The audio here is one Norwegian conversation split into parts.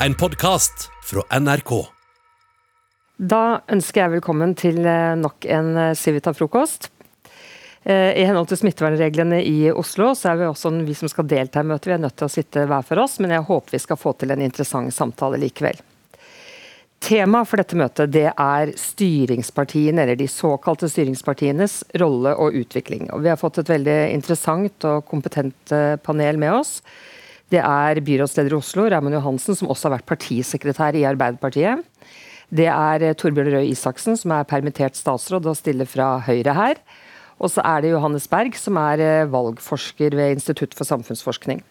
en podkast fra NRK. Da ønsker jeg velkommen til eh, nok en eh, Civita-frokost. Eh, I henhold til smittevernreglene i Oslo, så er vi også vi som skal delta i møtet, vi er nødt til å sitte hver for oss, men jeg håper vi skal få til en interessant samtale likevel. Temaet for dette møtet det er styringspartiene, eller de såkalte styringspartienes rolle og utvikling. Og vi har fått et veldig interessant og kompetent panel med oss. Det er byrådsleder i Oslo, Raymond Johansen, som også har vært partisekretær i Arbeiderpartiet. Det er eh, Torbjørn Røe Isaksen, som er permittert statsråd og stiller fra Høyre her. Og så er det Johannes Berg, som er eh, valgforsker ved Institutt for samfunnsforskning.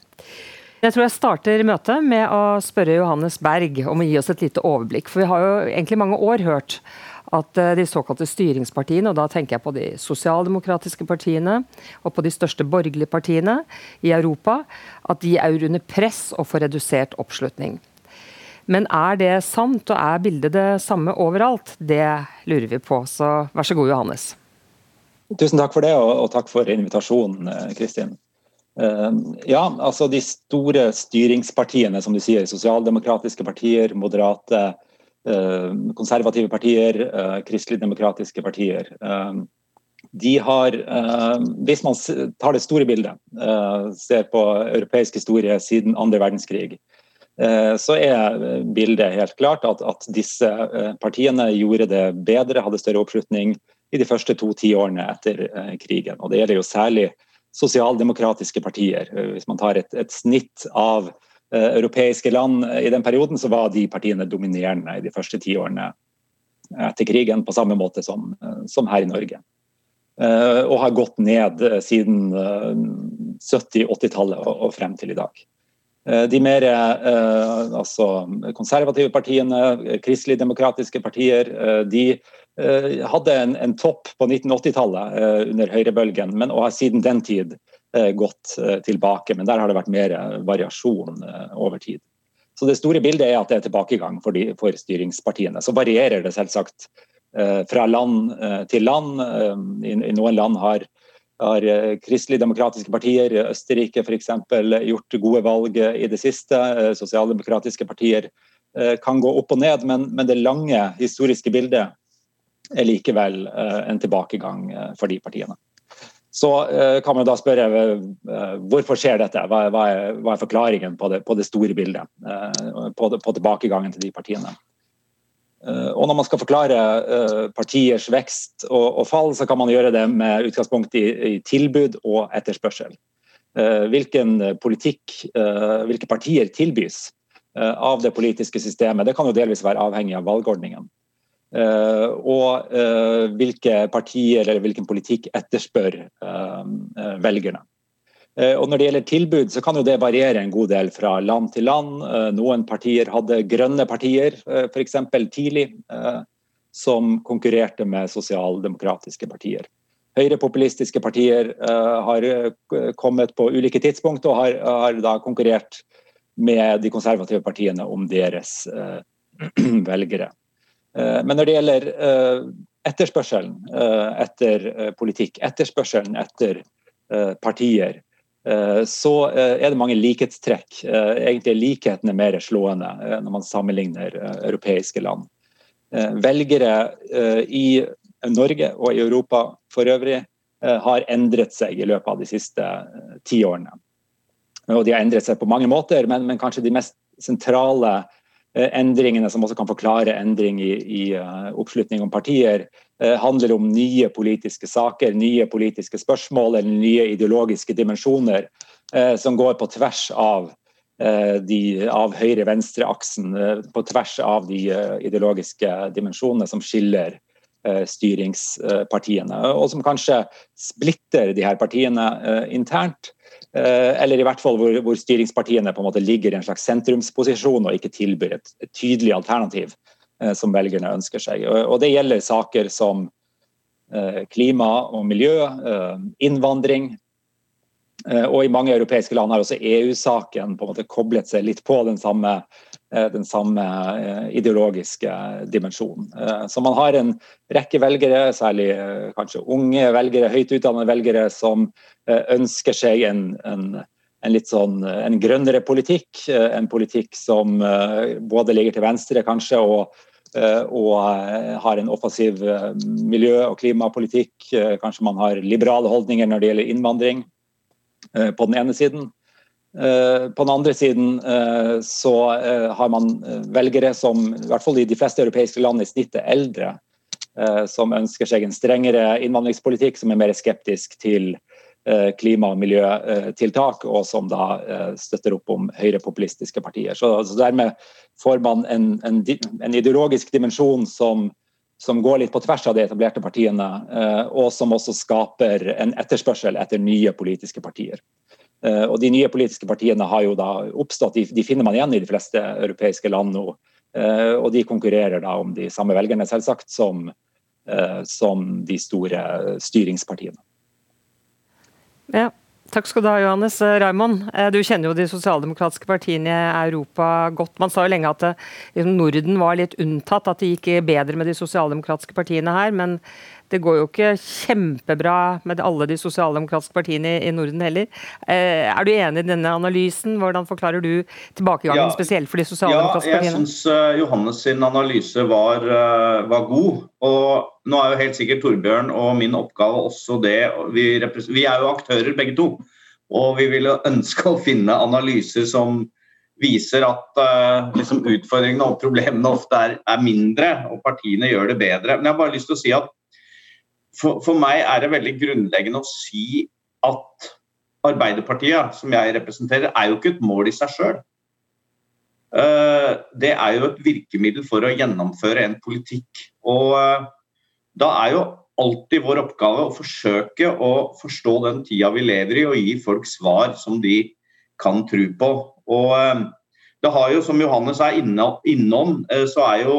Jeg tror jeg starter møtet med å spørre Johannes Berg om å gi oss et lite overblikk. For vi har jo egentlig mange år hørt at eh, de såkalte styringspartiene, og da tenker jeg på de sosialdemokratiske partiene og på de største borgerlige partiene i Europa, at de er under press og får redusert oppslutning. Men er det sant, og er bildet det samme overalt? Det lurer vi på. Så vær så god, Johannes. Tusen takk for det, og, takk for invitasjonen, eh, Kristin. Uh, ja, altså De store styringspartiene, som du sier, sosialdemokratiske partier, moderate Eh, konservative partier, eh, kristelig-demokratiske partier. Eh, de har, hvis man tar det store bildet, ser på europeisk historie siden andre verdenskrig, så er bildet helt klart at, at disse partiene gjorde det bedre, hadde større oppslutning i de første to tiårene etter krigen. Og Det gjelder jo særlig sosialdemokratiske partier. Hvis man tar et, et snitt av Eh, europeiske land i den perioden, så var de partiene dominerende i de første tiårene etter krigen, på samme måte som, eh, som her i Norge. Eh, og har gått ned siden 70-80-tallet og frem til i dag. De mer altså, konservative partiene, kristelig-demokratiske partier, de hadde en, en topp på 1980-tallet under høyrebølgen, men og har siden den tid Eh, gått eh, tilbake. Men der har det vært mer eh, variasjon over tid. Så Det store bildet er at det er tilbakegang for, de, for styringspartiene. Så varierer det selvsagt fra land til land. I, noen land har, har kristelig-demokratiske partier, Østerrike f.eks., gjort gode valg i det siste. Sosialdemokratiske partier kan gå opp og ned, men, men det lange historiske bildet er likevel en tilbakegang for de partiene. Så uh, kan man da spørre uh, hvorfor skjer dette? Hva, er, hva er, forklaringen på det, på det store bildet? Uh, på, det, på, tilbakegangen til de partiene? og Når man skal forklare partiers vekst og, og, fall, så kan man gjøre det med utgangspunkt i, i tilbud og etterspørsel. hvilken politikk, hvilke partier tilbys av det politiske systemet, det kan jo delvis være avhengig av valgordningen. Uh, og uh, hvilke partier eller hvilken politikk etterspør uh, velgerne. og Når det gjelder tilbud, så kan jo det variere en god del fra land til land. noen partier hadde grønne partier f.eks. tidlig, som konkurrerte med sosialdemokratiske partier. Høyrepopulistiske partier har kommet på ulike tidspunkt og har, har, da konkurrert med de konservative partiene om deres velgere. Eh, men når det gjelder eh, etterspørselen eh, etter politikk, etterspørselen etter partier, så er det mange likhetstrekk. Egentlig er likhetene mer slående når man sammenligner europeiske land. Velgere i Norge og i Europa for øvrig har endret seg i løpet av de siste tiårene. Og de har endret seg på mange måter, men, men kanskje de mest sentrale endringene som også kan forklare endring i, i uh, oppslutning om partier, uh, handler om nye politiske saker, nye politiske spørsmål eller nye ideologiske dimensjoner som går på tvers av, av høyre-venstre-aksen, på tvers av de ideologiske dimensjonene som skiller styringspartiene, og som kanskje splitter de her partiene internt. Eh, eller i hvert fall hvor, hvor, styringspartiene på en måte ligger i en slags sentrumsposisjon og ikke tilbyr et, et tydelig alternativ eh, som velgerne ønsker seg. Og, det gjelder saker som eh, klima og miljø, eh, innvandring. Eh, og i mange europeiske land har også EU-saken på en måte koblet seg litt på den samme Eh, den samme eh, ideologiske dimensjonen. Eh, så man har en rekke velgere, særlig kanskje unge velgere, høyt utdannede velgere, som ønsker seg en, en, en litt sånn en grønnere politikk. En politikk som både ligger til venstre, kanskje, og, og har en offensiv miljø- og klimapolitikk. Kanskje man har liberale holdninger når det gjelder innvandring, på den ene siden. Eh, på den andre siden eh, så eh, har man velgere som i hvert fall i de fleste europeiske land i snitt er eldre, som ønsker seg en strengere innvandringspolitikk, som er mer skeptisk til klima- og miljøtiltak, og som da støtter opp om høyrepopulistiske partier. Så, så dermed får man en, en, en ideologisk dimensjon som, som, går litt på tvers av de etablerte partiene, og som også skaper en etterspørsel etter nye politiske partier. Eh, og De nye politiske partiene har jo da oppstått, de, finner man igjen i de fleste europeiske land nå. Eh, og de konkurrerer da om de samme velgerne, selvsagt, som, eh, som de store styringspartiene. Ja, Takk skal du ha, Johannes. Raimond, du kjenner jo de sosialdemokratiske partiene i Europa godt. Man sa jo lenge at Norden var litt unntatt, at det gikk bedre med de sosialdemokratiske partiene her. Men det går jo ikke kjempebra med alle de sosialdemokratiske partiene i Norden heller. Eh, er du enig i denne analysen? Hvordan forklarer du tilbakegangen, ja, spesielt for de sosialdemokratiske partiene? Ja, jeg syns uh, Johannes sin analyse var, uh, var, god. Og nå er jo helt sikkert Torbjørn og min oppgave også det. Vi, vi er jo aktører begge to. Og vi ville ønske å finne analyser som viser at uh, liksom utfordringene og problemene ofte er, er, mindre, og partiene gjør det bedre. Men jeg har bare lyst til å si at for, for, meg er det veldig grunnleggende å si at Arbeiderpartiet, som jeg representerer, er jo ikke et mål i seg sjøl. Eh, det er jo et virkemiddel for å gjennomføre en politikk. Og eh, da er jo alltid vår oppgave å forsøke å forstå den tida vi lever i, og gi folk svar som de kan tro på. Og eh, det har jo, som Johannes er innom, så er jo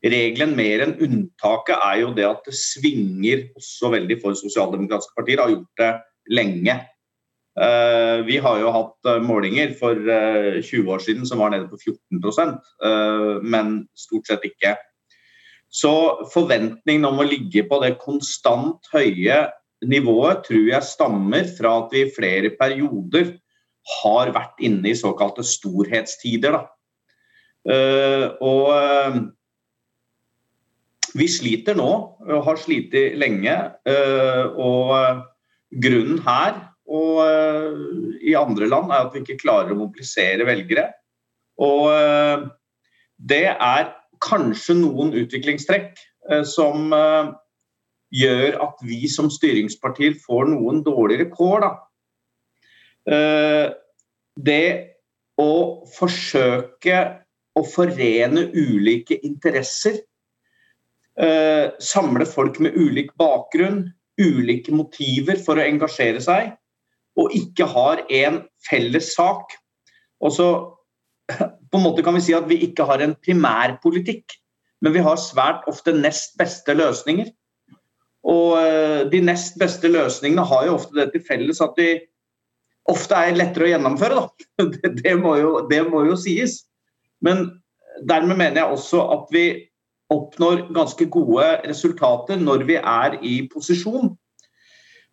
Regelen mer enn unntaket er jo det at det svinger også veldig for sosialdemokratiske partier. Har gjort det lenge. Uh, vi har jo hatt uh, målinger for uh, eh, 20 år siden som var nede på 14% men stort sett ikke. Så forventningen om å ligge på det konstant høye nivået tror jeg stammer fra at vi i flere perioder har vært inne i såkalte storhetstider. og vi sliter nå, og har slitt lenge. Eh, og grunnen her og eh, i andre land er at vi ikke klarer å mobilisere velgere. Og eh, det er kanskje noen utviklingstrekk som gjør at vi som styringspartier får noen dårligere kår. Da. Det å forsøke å forene ulike interesser Eh, samle folk med ulik bakgrunn, ulike motiver for å engasjere seg, og ikke har en felles sak. Og så på en måte kan vi si at vi ikke har en primærpolitikk, men vi har svært ofte nest beste løsninger. Og eh, de nest beste løsningene har jo ofte det til felles at de ofte er lettere å gjennomføre, da. Det, må jo, det må jo sies. Men dermed mener jeg også at vi oppnår ganske gode resultater når vi er i posisjon.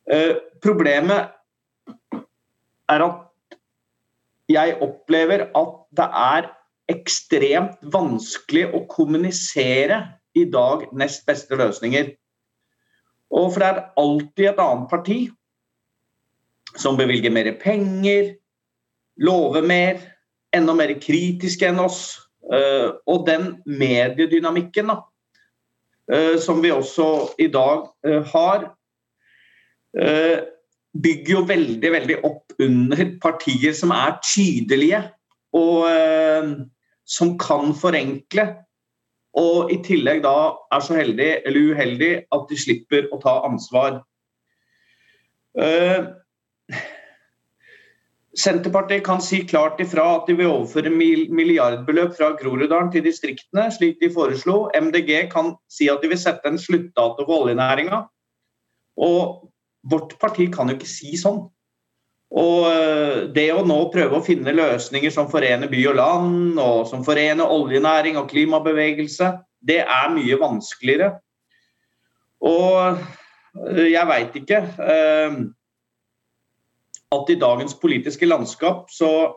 Eh, problemet er at jeg opplever at det er ekstremt vanskelig å kommunisere i dag nest beste løsninger. Og for det er alltid et annet parti som bevilger mer penger, lover mer, enda mer kritiske enn oss, og den mediedynamikken da, eh, som vi også i dag eh, har, bygger jo veldig, veldig opp under partier som er tydelige og som kan forenkle. Og i tillegg da er så heldig eller uheldig at de slipper å ta ansvar. Senterpartiet kan si klart ifra at de vil overføre milliardbeløp fra Groruddalen til distriktene, slik de foreslo. MDG kan si at de vil sette en sluttdato for oljenæringa. Og vårt parti kan jo ikke si sånn. Og eh, det å nå prøve å finne løsninger som forener by og land, og som forener oljenæring og klimabevegelse, det er mye vanskeligere. Og eh, jeg veit ikke. Eh, at i dagens politiske landskap så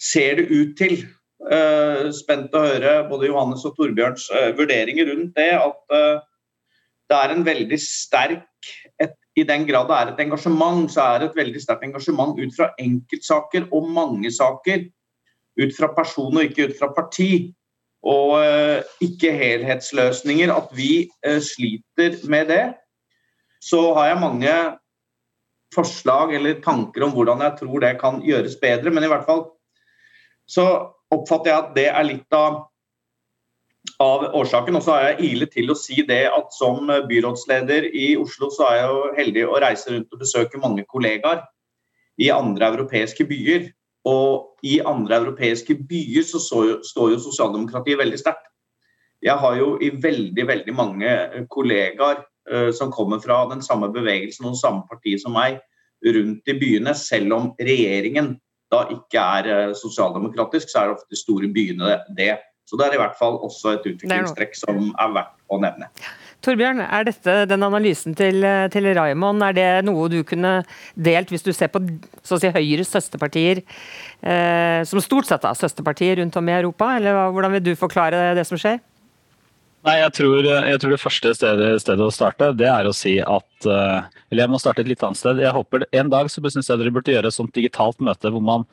ser det ut til uh, Spent å høre både Johannes og Torbjørns uh, vurderinger rundt det. At uh, det er en veldig sterk et, I den grad det er et engasjement, så er det et veldig sterkt engasjement ut fra enkeltsaker og mange saker. Ut fra person og ikke ut fra parti. Og ikke helhetsløsninger. At vi sliter med det. Så har jeg mange forslag eller tanker om hvordan jeg tror det kan gjøres bedre. Men i hvert fall så oppfatter jeg at det er litt av, av årsaken. Og så har jeg ilet til å si det at som byrådsleder i Oslo, så er jeg jo heldig å reise rundt og besøke mange kollegaer i andre europeiske byer. Og i andre europeiske byer så, så står jo sosialdemokratiet veldig sterkt. Jeg har jo i veldig, veldig mange kollegaer som kommer fra den samme bevegelsen og samme parti som meg, rundt i byene, selv om regjeringen da ikke er uh, sosialdemokratisk, så er det ofte de store byene det. Så det er i hvert fall også et utviklingstrekk som er verdt å nevne. Torbjørn, er dette den analysen til, til Raymond, er det noe du kunne delt hvis du ser på så å si, Høyres søsterpartier, eh, som stort sett er søsterpartier rundt om i Europa, eller hvordan vil du forklare det som skjer? Nei, jeg tror, jeg tror, det første stedet, stedet, å starte, det er å si at uh, Eller jeg må starte et litt annet sted. Jeg håper En dag så syns jeg dere burde gjøre et sånt digitalt møte hvor man,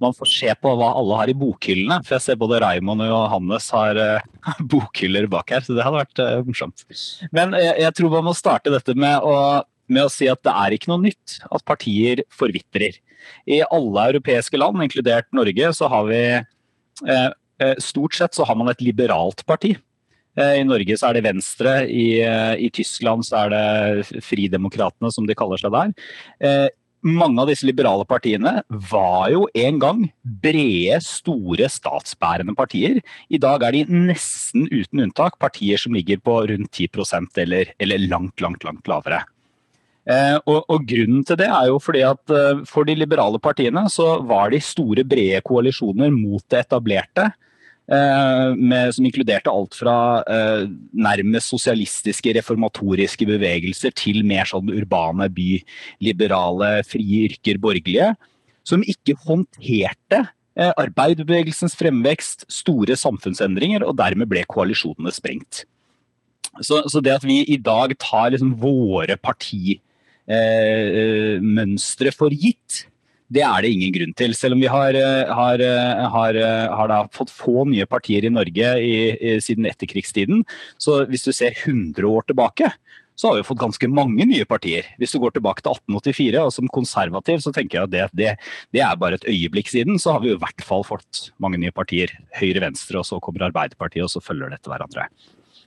man, får se på hva alle har i bokhyllene. For jeg ser både Raymond og Johannes har uh, bokhyller bak her, så det hadde vært uh, morsomt. Men jeg, jeg, tror man må starte dette med å, med å si at det er ikke noe nytt at partier forvitrer. I alle europeiske land, inkludert Norge, så har vi Stort sett så har man et liberalt parti. Eh, I Norge så er det Venstre, i, eh, i Tyskland så er det Fridemokratene, som de kaller seg der. Eh, mange av disse liberale partiene var jo en gang brede, store statsbærende partier. I dag er de nesten uten unntak partier som ligger på rundt 10% eller, eller langt, langt, langt lavere. Eh, og, og, Grunnen til det er jo fordi at eh, for de liberale partiene så var de store, brede koalisjoner mot det etablerte med, som inkluderte alt fra eh, nærmest sosialistiske, reformatoriske bevegelser til mer sånn urbane, byliberale, frie yrker, borgerlige, som ikke håndterte eh, arbeiderbevegelsens fremvekst, store samfunnsendringer, og dermed ble koalisjonene sprengt. Så, så det at vi i dag tar liksom våre partimønstre for gitt, det er det ingen grunn til. Selv om vi har, eh, har, eh, har, eh, har fått få nye partier i Norge i, i, siden etterkrigstiden. Så hvis du ser 100 år tilbake, så har vi fått ganske mange nye partier. Hvis du går tilbake til 1884, og som konservativ, så tenker jeg at det, det, det er bare et øyeblikk siden. Så har vi i hvert fall fått mange nye partier. Høyre, venstre, og så kommer Arbeiderpartiet, og så følger dette hverandre.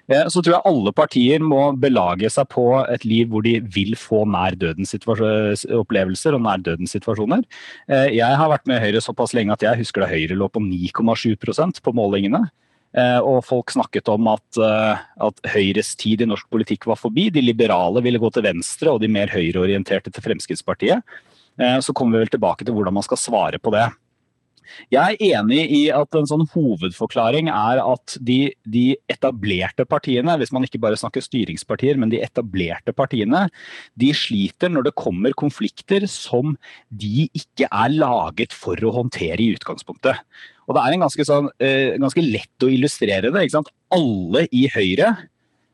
Så tror jeg alle partier må belage seg på et liv hvor de vil få nær dødens opplevelser og nær dødens situasjoner. Eh, jeg har vært med Høyre såpass lenge at jeg husker da Høyre lå på 9,7% på målingene. Eh, og folk snakket om at, eh, at, Høyres tid i norsk politikk var forbi. De liberale ville gå til venstre, og de mer høyreorienterte til Fremskrittspartiet. Så kommer vi vel tilbake til hvordan man skal svare på det. Jeg er enig i at en sånn hovedforklaring er at de, de, etablerte partiene, hvis man ikke bare snakker styringspartier, men de etablerte partiene, de sliter når det kommer konflikter som de ikke er laget for å håndtere i utgangspunktet. Og Det er ganske, sånn, eh, ganske lett å illustrere det. Alle i Høyre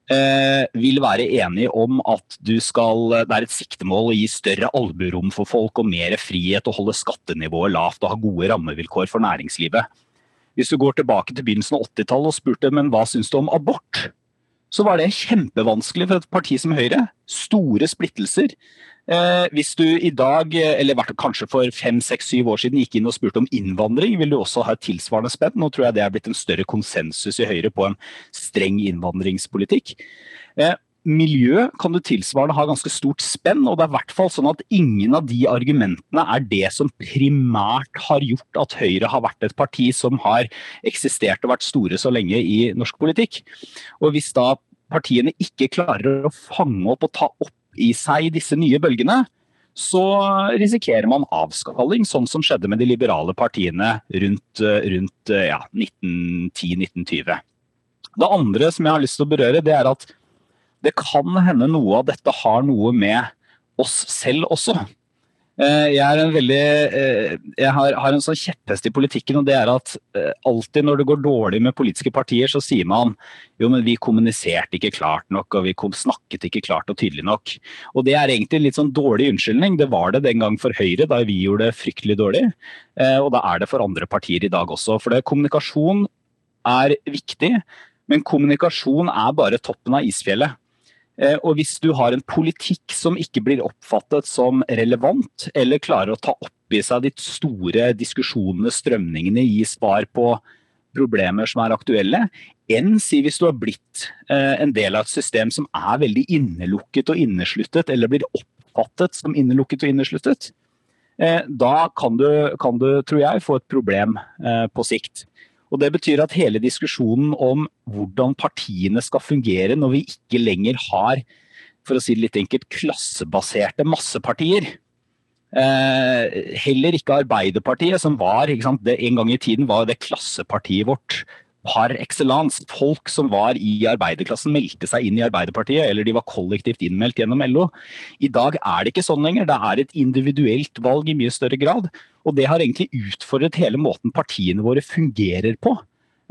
vil være enige om at skal, det er et siktemål å gi større alburom for folk og mer frihet og holde skattenivået lavt og ha gode rammevilkår for næringslivet. Hvis du går tilbake til begynnelsen av 80-tallet og spurte men hva syns du om abort, så var det kjempevanskelig for et parti som Høyre. Store splittelser. Eh, hvis du i dag, eller kanskje for fem, seks, syv år siden gikk inn og spurte om innvandring, vil du også ha et tilsvarende spenn. Nå tror jeg det er blitt en større konsensus i Høyre på en streng innvandringspolitikk. Eh, miljø kan du tilsvarende ha ganske stort spenn, og det er i hvert fall sånn at ingen av de argumentene er det som primært har gjort at Høyre har vært et parti som har eksistert og vært store så lenge i norsk politikk. Og hvis da partiene ikke klarer å fange opp og ta opp i seg disse nye bølgene, så risikerer man avskalling, sånn som skjedde med de liberale partiene rundt, rundt ja, 1910-1920. Det andre som jeg har lyst til å berøre, det er at det kan hende noe av dette har noe med oss selv også. Eh, jeg, veldig, eh, jeg har, har, en sånn kjepphest i politikken, og det er at eh, alltid når det går dårlig med politiske partier, så sier man jo, men vi kommuniserte ikke klart nok, og vi snakket ikke klart og tydelig nok. Og det er egentlig en litt sånn dårlig unnskyldning. Det var det den gang for Høyre, da vi gjorde det fryktelig dårlig. Og da er det for andre partier i dag også. For det, kommunikasjon er viktig, men kommunikasjon er bare toppen av isfjellet. Eh, og hvis du har en politikk som ikke blir oppfattet som relevant, eller klarer å ta opp i seg de store diskusjonene, strømningene, gi svar på problemer som er aktuelle, enn si hvis du har blitt eh, en del av et system som er veldig innelukket og innesluttet, eller blir oppfattet som innelukket og innesluttet, eh, da kan du, kan du, tror jeg, få et problem på sikt. Og Det betyr at hele diskusjonen om hvordan partiene skal fungere når vi ikke lenger har for å si det litt enkelt, klassebaserte massepartier. Eh, heller ikke Arbeiderpartiet, som var sant, det, en gang i tiden var det klassepartiet vårt par excellence. Folk som var i arbeiderklassen, meldte seg inn i Arbeiderpartiet, eller de var kollektivt innmeldt gjennom LO. I dag er det ikke sånn lenger. Det er et individuelt valg i mye større grad. Og det har egentlig utfordret hele måten partiene våre fungerer på.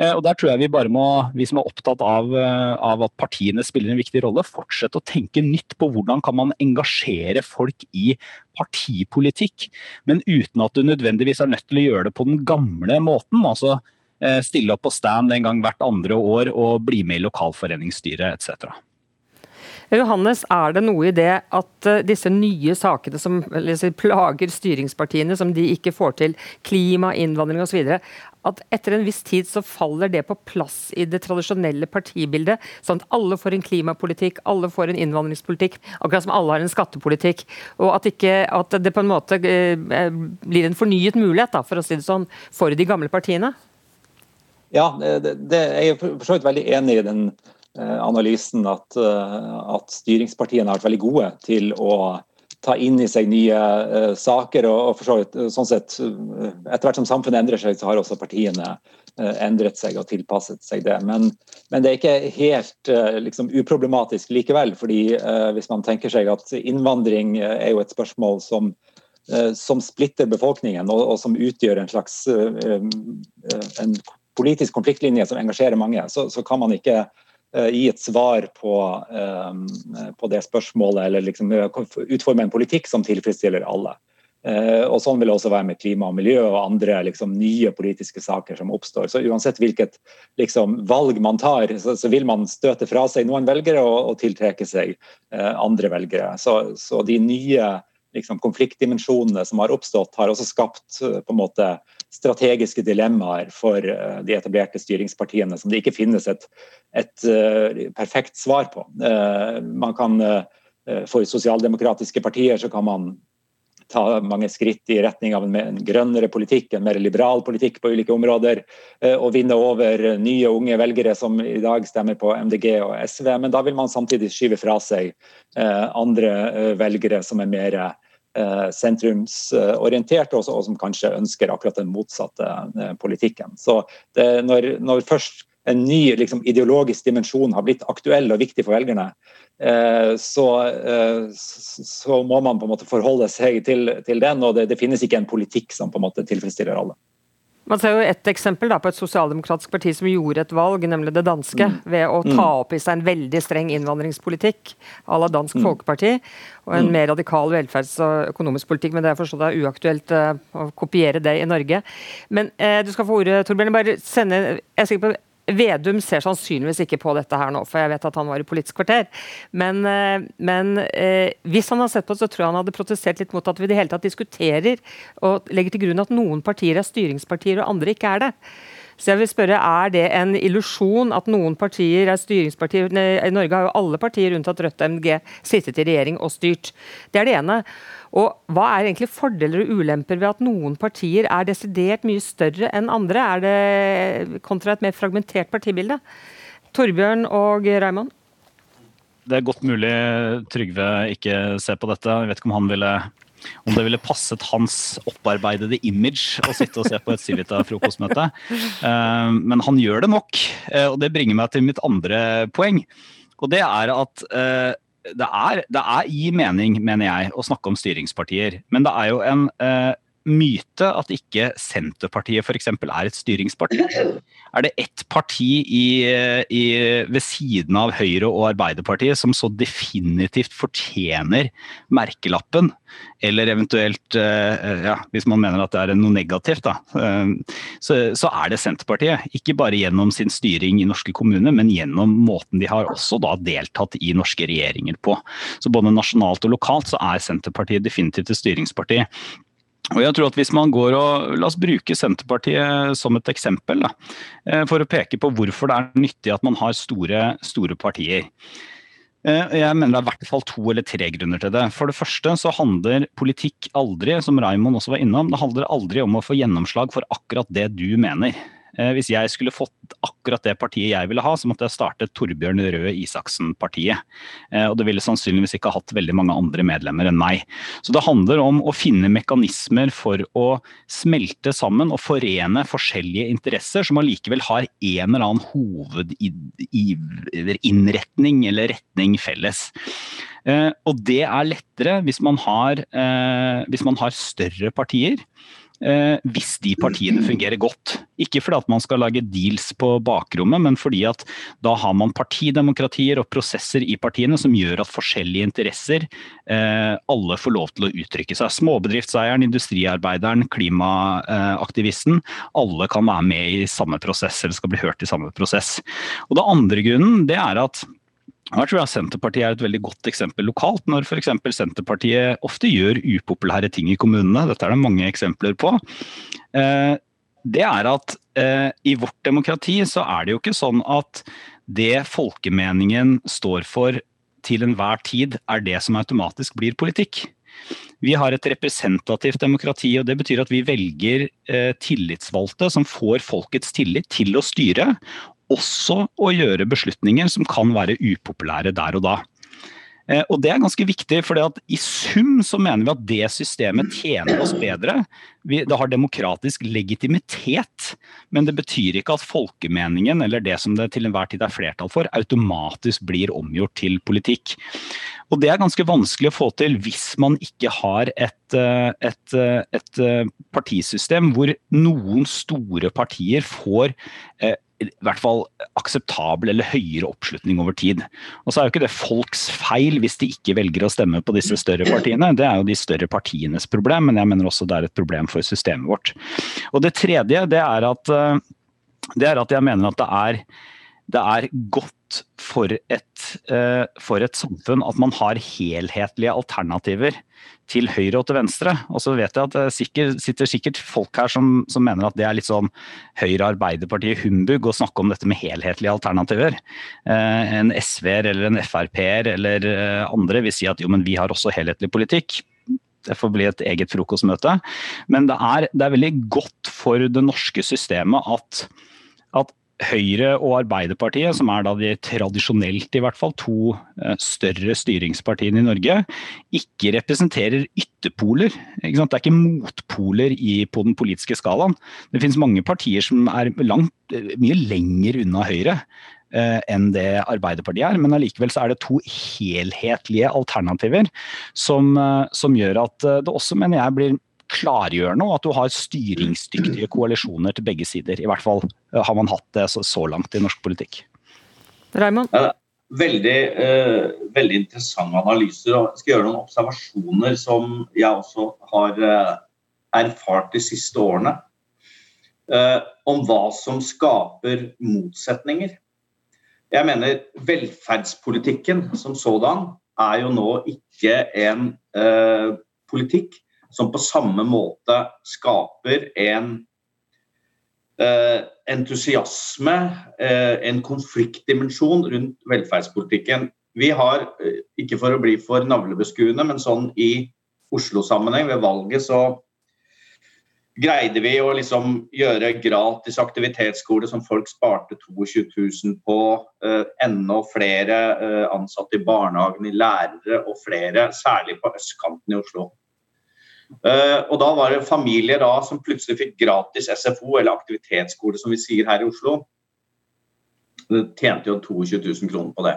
Eh, og der tror jeg vi bare må, vi som er opptatt av, eh, av, at partiene spiller en viktig rolle, fortsette å tenke nytt på hvordan kan man engasjere folk i partipolitikk, men uten at du nødvendigvis er nødt til å gjøre det på den gamle måten. altså stille opp på stand en gang hvert andre år og bli med i lokalforeningsstyret etc. Johannes, er det noe i det at eh, disse nye sakene som plager styringspartiene, som de ikke får til, klima, innvandring osv., at etter en viss tid så faller det på plass i det tradisjonelle partibildet, sånn at alle får en klimapolitikk, alle får en innvandringspolitikk, akkurat som alle har en skattepolitikk. Og at, ikke, at det på en måte eh, blir en fornyet mulighet, da, for å si det sånn, for de gamle partiene? Ja, det, det, jeg er for så vidt veldig enig i den eh, analysen at, eh, at, styringspartiene har vært veldig gode til å ta inn i seg nye uh, saker. og, og så vidt, sånn sett, Etter hvert som samfunnet endrer seg, så har også partiene endret seg og tilpasset seg det. Men, men det er ikke helt liksom, uproblematisk likevel. fordi Hvis man tenker seg at innvandring er jo et spørsmål som som splitter befolkningen, og, og som utgjør en slags en politisk konfliktlinje som engasjerer mange, så, så kan man ikke uh, gi et svar på, um, på det spørsmålet eller liksom, utforme en politikk som tilfredsstiller alle. Uh, og Sånn vil det også være med klima og miljø og andre liksom, nye politiske saker som oppstår. Så Uansett hvilket liksom, valg man tar, så, så, vil man støte fra seg noen velgere og, og tiltrekke seg uh, andre velgere. Så, så de nye liksom, konfliktdimensjonene som har oppstått, har også skapt på en måte strategiske dilemmaer for eh, de etablerte styringspartiene som det ikke finnes et, et uh, perfekt svar på. Uh, man kan, for sosialdemokratiske partier så kan man ta mange skritt i retning av en grønnere politikk, en mer liberal politikk på ulike områder, og vinne over nye, unge velgere som i dag stemmer på MDG og SV. Men da vil man samtidig skyve fra seg andre velgere som er mer Eh, sentrumsorientert, og, som kanskje ønsker akkurat den motsatte eh, politikken. Så det, når, når, først en ny liksom, ideologisk dimensjon har blitt aktuell og viktig for velgerne, eh, så, så, må man på en måte forholde seg til, til den, og det, det, finnes ikke en politikk som på en måte tilfredsstiller alle. Man ser jo et eksempel da, på et sosialdemokratisk parti som gjorde et valg, nemlig det danske, mm. ved å ta mm. opp i seg en veldig streng innvandringspolitikk à la Dansk mm. Folkeparti, og en mm. mer radikal velferds- og økonomisk politikk. Men det er forstått er uaktuelt uh, å kopiere det i Norge. Men uh, du skal få ordet, Torbjørn. Bare sende, jeg er sikker på Vedum ser sannsynligvis ikke på dette her nå, for jeg vet at han var i Politisk kvarter. Men, eh, men eh, hvis han hadde sett på det, så tror jeg han hadde protestert litt mot at vi i det hele tatt diskuterer og legger til grunn at noen partier er styringspartier og andre ikke er det. Så jeg vil spørre, Er det en illusjon at noen partier er styringspartier? I Norge har jo alle partier unntatt Rødt og MDG sittet i regjering og styrt. Det er det ene. Og Hva er egentlig fordeler og ulemper ved at noen partier er desidert mye større enn andre, er det kontra et mer fragmentert partibilde? Torbjørn og Raymond? Det er godt mulig Trygve ikke ser på dette. Jeg vet ikke om han ville om det ville passet hans opparbeidede image å sitte og se på et Civita-frokostmøte. Eh, men han gjør det nok, eh, og det bringer meg til mitt andre poeng. Og det er at eh, det er, det er i mening, mener jeg, å snakke om styringspartier. Men det er jo en eh, myte at ikke Senterpartiet f.eks. er et styringsparti. Er det ett parti i, i, ved siden av Høyre og Arbeiderpartiet som så definitivt fortjener merkelappen, eller eventuelt eh, ja, Hvis man mener at det er noe negativt, da, eh, så, så, er det Senterpartiet. Ikke bare gjennom sin styring i norske kommuner, men gjennom måten de har også da deltatt i norske regjeringer på. Så både nasjonalt og lokalt så er Senterpartiet definitivt et styringsparti. Og jeg tror at hvis man går og, La oss bruke Senterpartiet som et eksempel. Da, eh, for å peke på hvorfor det er nyttig at man har store, store partier. Eh, jeg mener det er i hvert fall to eller tre grunner til det. For det første så handler politikk aldri, som Raimond også var innom, det handler aldri om å få gjennomslag for akkurat det du mener. Eh, hvis jeg skulle fått akkurat det partiet jeg ville ha, så måtte jeg starte Torbjørn Røe Isaksen-partiet. Eh, og det ville sannsynligvis ikke hatt veldig mange andre medlemmer enn meg. Så det handler om å finne mekanismer for å smelte sammen og forene forskjellige interesser som allikevel har en eller annen hovedinnretning eller retning felles. Eh, og det er lettere hvis man har, hvis man har større partier hvis de partiene fungerer godt. Ikke fordi at man skal lage deals på bakrommet, men fordi at da har man partidemokratier og prosesser i partiene som gjør at forskjellige interesser eh, alle får lov til å uttrykke seg. Småbedriftseieren, industriarbeideren, klimaaktivisten. Alle kan være med i samme prosess eller skal bli hørt i samme prosess. Og Det andre grunnen det er at her tror jeg Senterpartiet er et veldig godt eksempel lokalt, når f.eks. Senterpartiet ofte gjør upopulære ting i kommunene. Dette er det mange eksempler på. Eh, det er at eh, i vårt demokrati så er det jo ikke sånn at det folkemeningen står for til enhver tid, er det som automatisk blir politikk. Vi har et representativt demokrati, og det betyr at vi velger eh, tillitsvalgte som får folkets tillit til å styre, også å gjøre beslutninger som kan være upopulære der og da. Eh, og Det er ganske viktig, for i sum så mener vi at det systemet tjener oss bedre. det har demokratisk legitimitet, men det betyr ikke at folkemeningen, eller det som det til enhver tid er flertall for, automatisk blir omgjort til politikk. Og Det er ganske vanskelig å få til hvis man ikke har et, eh, et, eh, et partisystem hvor noen store partier får i hvert fall akseptabel eller høyere oppslutning over tid. Og så er jo ikke det folks feil hvis de ikke velger å stemme på disse større partiene. Det er jo de større partienes problem, men jeg mener også det er et problem for systemet vårt. Og det tredje det er at, eh, det er at jeg mener at det er, det er godt for et, eh, for et samfunn at man har helhetlige alternativer til høyre og til venstre. Og så vet jeg at det sikkert, sitter sikkert folk her som, som, mener at det er litt sånn Høyre-Arbeiderpartiet-humbug å snakke om dette med helhetlige alternativer. Eh, en SV-er eller en Frp-er eller eh, andre vil si at jo, men vi har også helhetlig politikk. Det får bli et eget frokostmøte. Men det er, det er veldig godt for det norske systemet at, at Høyre og Arbeiderpartiet, som er da de tradisjonelt i hvert fall to eh, større styringspartiene i Norge, ikke representerer ytterpoler. Det er ikke motpoler i, på den politiske skalaen. Det finnes mange partier som er langt, eh, mye lenger unna Høyre eh, enn det Arbeiderpartiet er, men allikevel så er det to helhetlige alternativer som, som gjør at det også, mener jeg, blir klargjørende, og at du har styringsdyktige koalisjoner til begge sider. I hvert fall eh, har man hatt det så, så langt i norsk politikk. Raimond? Veldig, eh, veldig interessante analyser. og Jeg skal gjøre noen observasjoner som jeg også har eh, erfart de siste årene. Eh, om hva som skaper motsetninger. Jeg mener velferdspolitikken som sådan er jo nå ikke en eh, politikk som på samme måte skaper en eh, entusiasme, eh, en konfliktdimensjon rundt velferdspolitikken. Vi har, uh, ikke for å bli for navlebeskuende, men sånn i Oslo-sammenheng ved valget så greide vi å liksom gjøre gratis aktivitetsskole som folk sparte 22 000 på. Uh, enda flere uh, ansatte i barnehagen, i lærere og flere, særlig på østkanten i Oslo. Uh, og da var det familier da som plutselig fikk gratis SFO, eller aktivitetsskole som vi sier her i Oslo. Det tjente jo 22 000 kroner på det.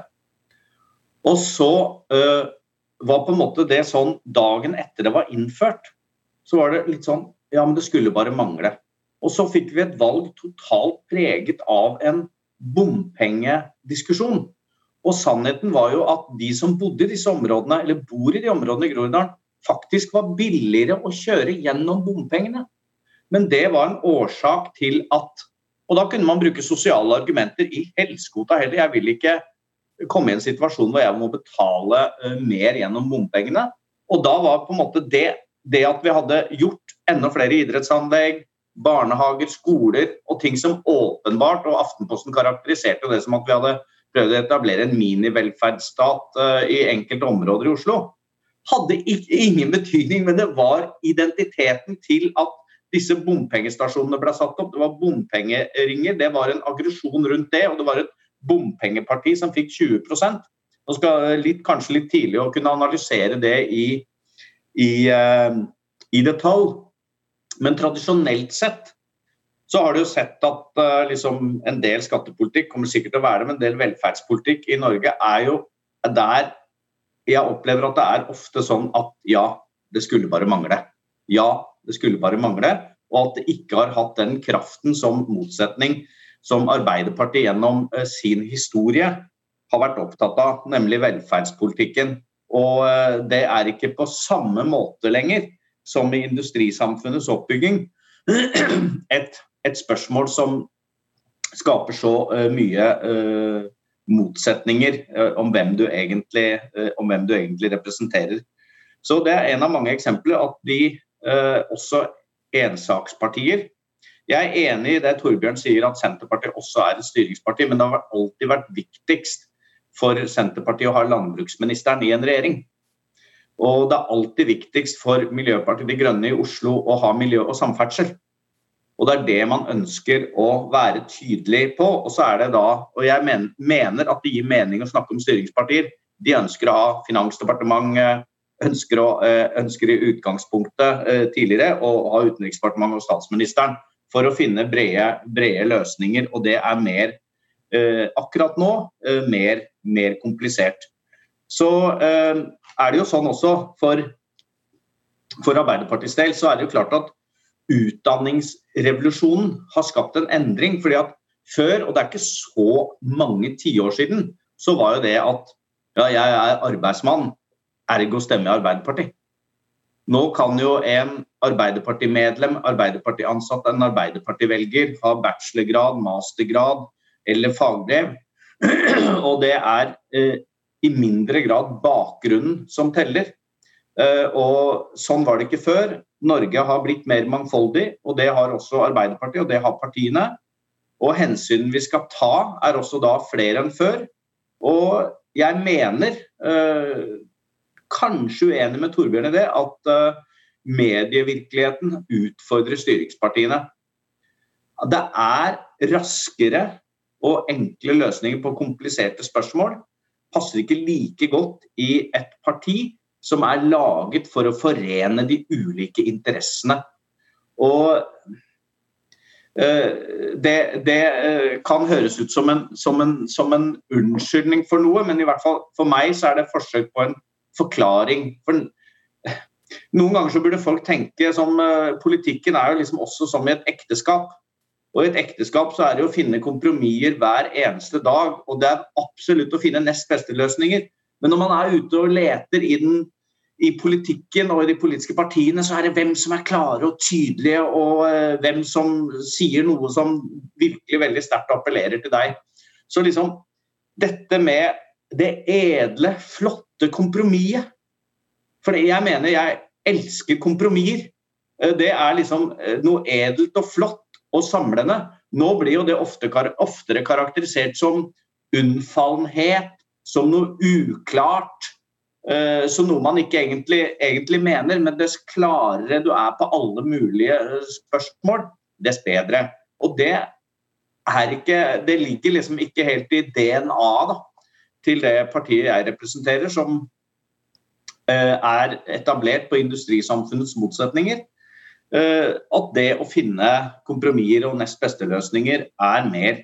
Og så uh, var på en måte det sånn dagen etter det var innført, så var det litt sånn Ja, men det skulle bare mangle. Og så fikk vi et valg totalt preget av en bompengediskusjon. Og sannheten var jo at de som bodde i disse områdene, eller bor i de områdene i Groruddalen, faktisk var billigere å kjøre gjennom bompengene. Men det var en årsak til at Og da kunne man bruke sosiale argumenter i helskota heller. Jeg vil ikke komme i en situasjon hvor jeg må betale uh, mer gjennom bompengene. Og da var på en måte det, det at vi hadde gjort enda flere idrettsanlegg, barnehager, skoler og ting som åpenbart, og Aftenposten karakteriserte det som at vi hadde prøvd å etablere en minivelferdsstat uh, i enkelte områder i Oslo, hadde ingen betydning. Men det var identiteten til at disse bompengestasjonene ble satt opp. Det var bompengeringer, det var en aggresjon rundt det. Og det var et bompengeparti som fikk 20 Nå skal litt, Kanskje litt tidlig å kunne analysere det i, i, uh, i detalj. Men tradisjonelt sett så har du jo sett at uh, liksom en del skattepolitikk kommer sikkert til å være det, men en del velferdspolitikk i Norge er jo der jeg opplever at det er ofte sånn at ja, det skulle bare mangle. Ja, det skulle bare mangle. Og at det ikke har hatt den kraften som motsetning som Arbeiderpartiet gjennom uh, sin historie har vært opptatt av, nemlig velferdspolitikken. Og uh, det er ikke på samme måte lenger som i industrisamfunnets oppbygging et, et spørsmål som skaper så uh, mye motsetninger uh, om, hvem egentlig, om, hvem du egentlig, representerer. Så Det er en av mange eksempler at de også ensakspartier Jeg er enig i det Torbjørn sier at Senterpartiet også er et styringsparti, men det har alltid vært viktigst for Senterpartiet å ha landbruksministeren i en regjering. Og det er alltid viktigst for Miljøpartiet De Grønne i Oslo å ha miljø og samferdsel. Og det er det man ønsker å være tydelig på. Og så er det da, og jeg mener at det gir mening å snakke om styringspartier. De ønsker å ha Finansdepartementet, ønsker, å, eh, ønsker i utgangspunktet eh, tidligere å ha Utenriksdepartementet og statsministeren for å finne brede, brede løsninger. Og det er mer eh, akkurat nå mer, mer komplisert. Så er det jo sånn også for, for Arbeiderpartiets del, så er det jo klart at utdanningsrevolusjonen har skapt en endring. fordi at før, og det er ikke så mange tiår siden, så var jo det at ja, jeg er arbeidsmann, ergo stemmer jeg Arbeiderpartiet. Nå kan jo en Arbeiderpartimedlem, Arbeiderpartiansatt, en Arbeiderpartivelger ha bachelorgrad, mastergrad eller fagbrev. Og det er eh, i mindre grad bakgrunnen som teller. Eh, og Sånn var det ikke før. Norge har blitt mer mangfoldig, og det har også Arbeiderpartiet og det har partiene. Og hensyn vi skal ta, er også da flere enn før. Og jeg mener, eh, kanskje uenig med Torbjørn i det, at eh, medievirkeligheten utfordrer styringspartiene. Det er raskere og enkle løsninger på kompliserte spørsmål passer ikke like godt i et parti som er laget for å forene de ulike interessene. Og uh, det, det uh, kan høres ut som en, som, en, som en, unnskyldning for noe, men i hvert fall for meg så er det forsøk på en forklaring. For, noen ganger så burde folk tenke som Politikken er jo liksom også som i et ekteskap. Og I et ekteskap så er det å finne kompromisser hver eneste dag. Og det er absolutt å finne nest beste løsninger. Men når man er ute og leter i, den, i politikken og i de politiske partiene, så er det hvem som er klare og tydelige, og uh, hvem som sier noe som virkelig veldig sterkt appellerer til deg. Så liksom dette med det edle, flotte kompromisset For jeg mener jeg elsker kompromisser. Eh, det er liksom eh, noe edelt og flott og samlende. Nå blir jo det ofte, oftere karakterisert som unnfallenhet, som noe uklart. Uh, som noe man ikke egentlig, egentlig, mener, men dess klarere du er på alle mulige eh, spørsmål, dess bedre. Og det, ikke, det ligger liksom ikke helt i DNA til det partiet jeg representerer, som uh, er etablert på industrisamfunnets motsetninger. Eh, at det å finne kompromisser og nest beste løsninger er mer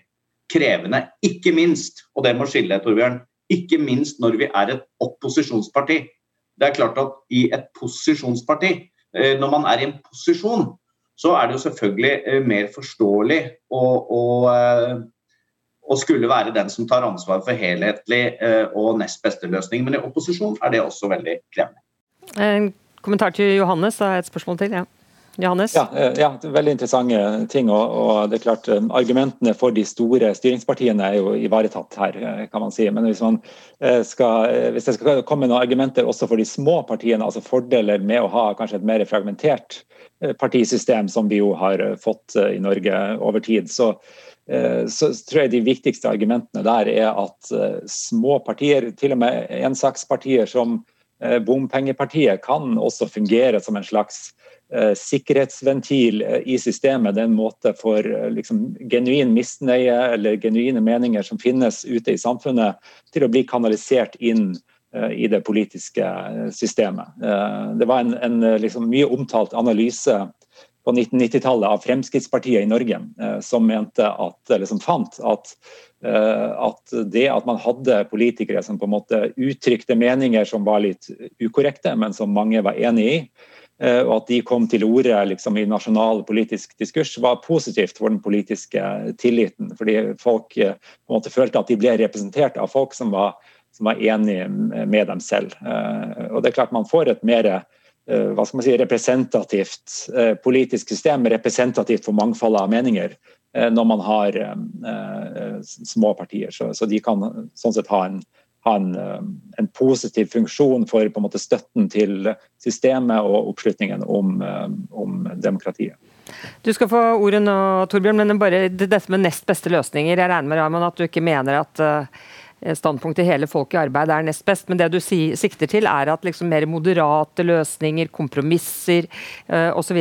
krevende. Ikke minst, og det må skille, Torbjørn, Ikke minst når vi er et opposisjonsparti. Det er klart at i et posisjonsparti, eh, når man er i en posisjon, så er det jo selvfølgelig eh, mer forståelig å, å, å skulle være den som tar ansvar for helhetlig og nest beste løsning. Men i opposisjon er det også veldig krevende. En kommentar til Johannes, da er et spørsmål til. ja. Johannes? Ja, eh, ja, veldig interessante ting. Og, og, det er klart eh, Argumentene for de store styringspartiene er jo ivaretatt her, eh, kan man si. Men hvis, man skal, hvis det skal komme noen argumenter også for de små partiene, altså fordeler med å ha kanskje et mer fragmentert partisystem, som vi jo har fått i Norge over tid, så, så tror jeg de viktigste argumentene der er at små partier, til og med ensakspartier som Bompengepartiet, kan også fungere som en slags sikkerhetsventil eh, i systemet. Det er en måte for eh, liksom, genuin misnøye eller genuine meninger som finnes ute i samfunnet, til å bli kanalisert inn i det politiske systemet. Det var en, en liksom, mye omtalt analyse på 1990-tallet av Fremskrittspartiet i Norge, som mente at, eller som fant at, at det at man hadde politikere som på en måte uttrykte meninger som var litt ukorrekte, men som mange var enig i, Eh, og at de kom til orde liksom, i nasjonal politisk diskurs, var positivt for den politiske tilliten. Fordi folk eh, på en måte følte at de ble representert av folk som var, var enige med dem selv. Eh, og det er klart Man får et mer hva skal man si, representativt politisk system, representativt for mangfoldet av meninger, når man har små partier. Så de kan sånn sett ha en ha en, eh, en, positiv funksjon for på en måte støtten til systemet og oppslutningen om, eh, om demokratiet. Du skal få ordet nå, Torbjørn, men bare dette med nest beste løsninger. Jeg regner med at du ikke mener at Eh, standpunktet 'hele folk i arbeid' er nest best, men det du sikter til er at liksom mer moderate løsninger, kompromisser uh, osv.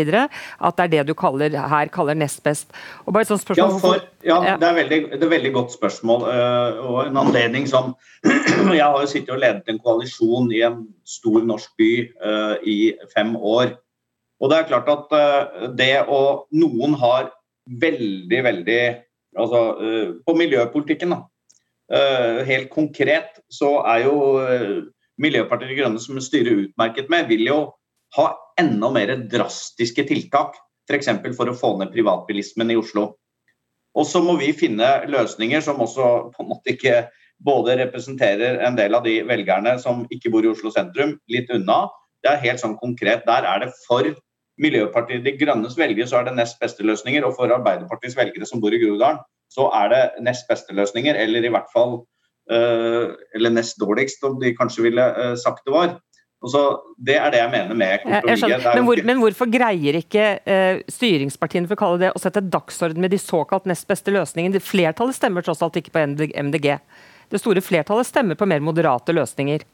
At det er det du kaller, her kaller nest best. Og bare et sånt spørsmål... Ja, for, ja det, er veldig, det er et veldig godt spørsmål uh, og en anledning som Jeg har jo sittet og ledet en koalisjon i en stor norsk by uh, i fem år. Og det er klart at uh, det å Noen har veldig, veldig Altså på miljøpolitikken, da Eh, helt konkret så er jo eh, Miljøpartiet De Grønne, som styrer utmerket med, vil jo ha enda mer drastiske tiltak. F.eks. For, for å få ned privatbilismen i Oslo. Og så må vi finne løsninger som også på en måte ikke både representerer en del av de velgerne som ikke bor i Oslo sentrum, litt unna. Det er helt sånn konkret. Der er det for Miljøpartiet De Grønnes velgere så er det nest beste løsninger, og for Arbeiderpartiets velgere som bor i Groruddalen, så er det nest beste løsninger, eller i hvert fall uh, eller nest dårligst, om de kanskje ville uh, sagt det var. Så det er det jeg mener med kompromisset. Men, hvor, men, hvorfor greier ikke uh, styringspartiene for å kalle det å sette dagsorden med de såkalt nest beste løsningene? Flertallet stemmer tross alt ikke på MDG. Det store flertallet stemmer på mer moderate løsninger.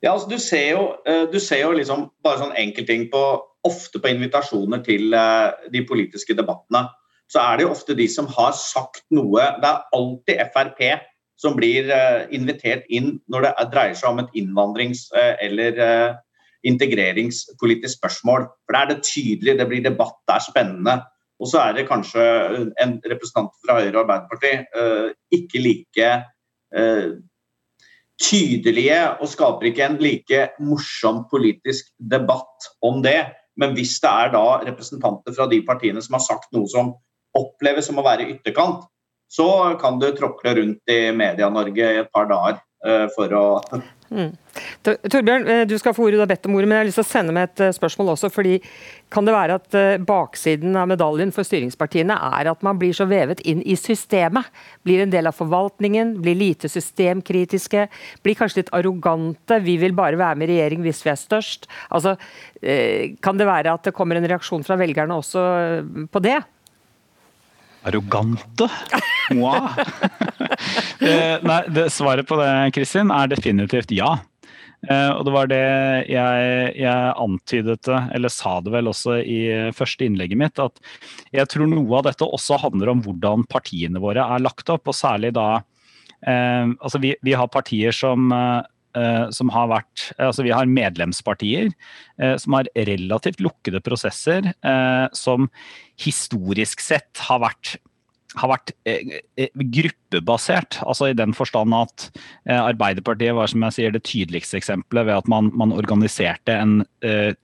Ja, altså Du ser jo, du ser jo liksom bare sånn enkeltting på ofte på invitasjoner til de politiske debattene så er det jo ofte de som har sagt noe Det er alltid Frp som blir uh, invitert inn når det dreier seg om et innvandrings- uh, eller uh, integreringspolitisk spørsmål. For Da er det tydelig, det blir debatt, det er spennende. Og så er det kanskje en representant fra Høyre og Arbeiderpartiet ikke like tydelige og skaper ikke en like morsom politisk debatt om det. Men hvis det er da representanter fra de partiene som har sagt noe som oppleves som å være ytterkant, så kan du tråkle rundt i Media-Norge i et par dager uh, for å mm. Torbjørn, eh, du skal få ordet, du bedt om ordet, men jeg har lyst til å sende med et eh, spørsmål også. fordi Kan det være at baksiden av medaljen for styringspartiene er at man blir så vevet inn i systemet? Blir en del av forvaltningen, blir lite systemkritiske, blir kanskje litt arrogante. Vi vil bare være med i regjering hvis vi er størst. Altså, Kan det være at det kommer en reaksjon fra velgerne også på det? Arrogante? Moi. Eh, nei, det, svaret på det Kristin, er definitivt ja. Eh, og det var det jeg, jeg antydet, eller sa det vel også i første innlegget mitt, at jeg tror noe av dette også handler om hvordan partiene våre er lagt opp. Og særlig da eh, Altså vi, vi har partier som eh, som har vært Altså vi har medlemspartier eh, som har relativt lukkede prosesser, eh, som historisk sett har vært har vært eh, eh, gruppebasert. altså I den forstand at eh, Arbeiderpartiet var som jeg sier, det tydeligste eksempelet ved at man, man organiserte en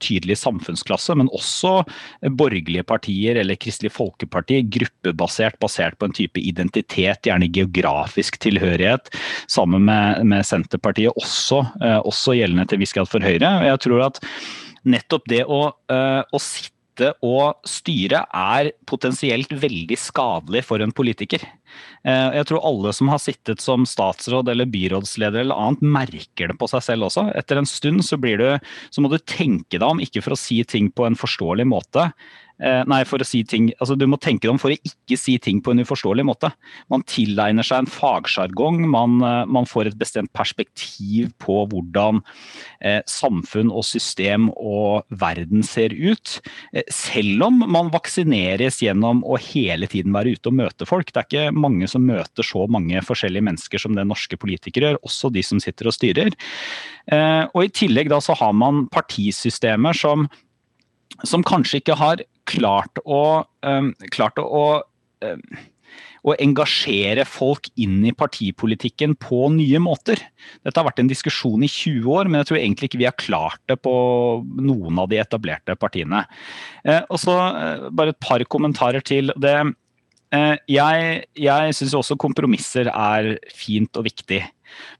tydelig samfunnsklasse, men også borgerlige partier eller Kristelig Folkeparti gruppebasert, basert på en type identitet, gjerne geografisk tilhørighet, sammen med, med Senterpartiet, også, også gjeldende til viss grad for Høyre. jeg tror at nettopp det å, å sitte sitte og styre er potensielt veldig skadelig for en politiker. Eh, jeg tror alle som har sittet som statsråd eller byrådsleder eller annet, merker det på seg selv også. Etter en stund så, du, så må du tenke deg om, ikke for å si ting på en forståelig måte, Eh, nei, for å si ting altså Du må tenke deg om for å ikke si ting på en uforståelig måte. Man tilegner seg en fagsjargong, man, eh, man, får et bestemt perspektiv på hvordan eh, samfunn og system og verden ser ut. Eh, selv om man vaksineres gjennom å hele tiden være ute og møte folk. Det er ikke mange som møter så mange forskjellige mennesker som det norske politikere gjør, også de som sitter og styrer. Eh, og I tillegg da så har man partisystemer som som kanskje ikke har klart å, um, klart å um, å engasjere folk inn i partipolitikken på nye måter. Dette har vært en diskusjon i 20 år, men jeg tror egentlig ikke vi har klart det på noen av de etablerte partiene. Eh, og så eh, Bare et par kommentarer til det. Eh, jeg jeg syns også kompromisser er fint og viktig.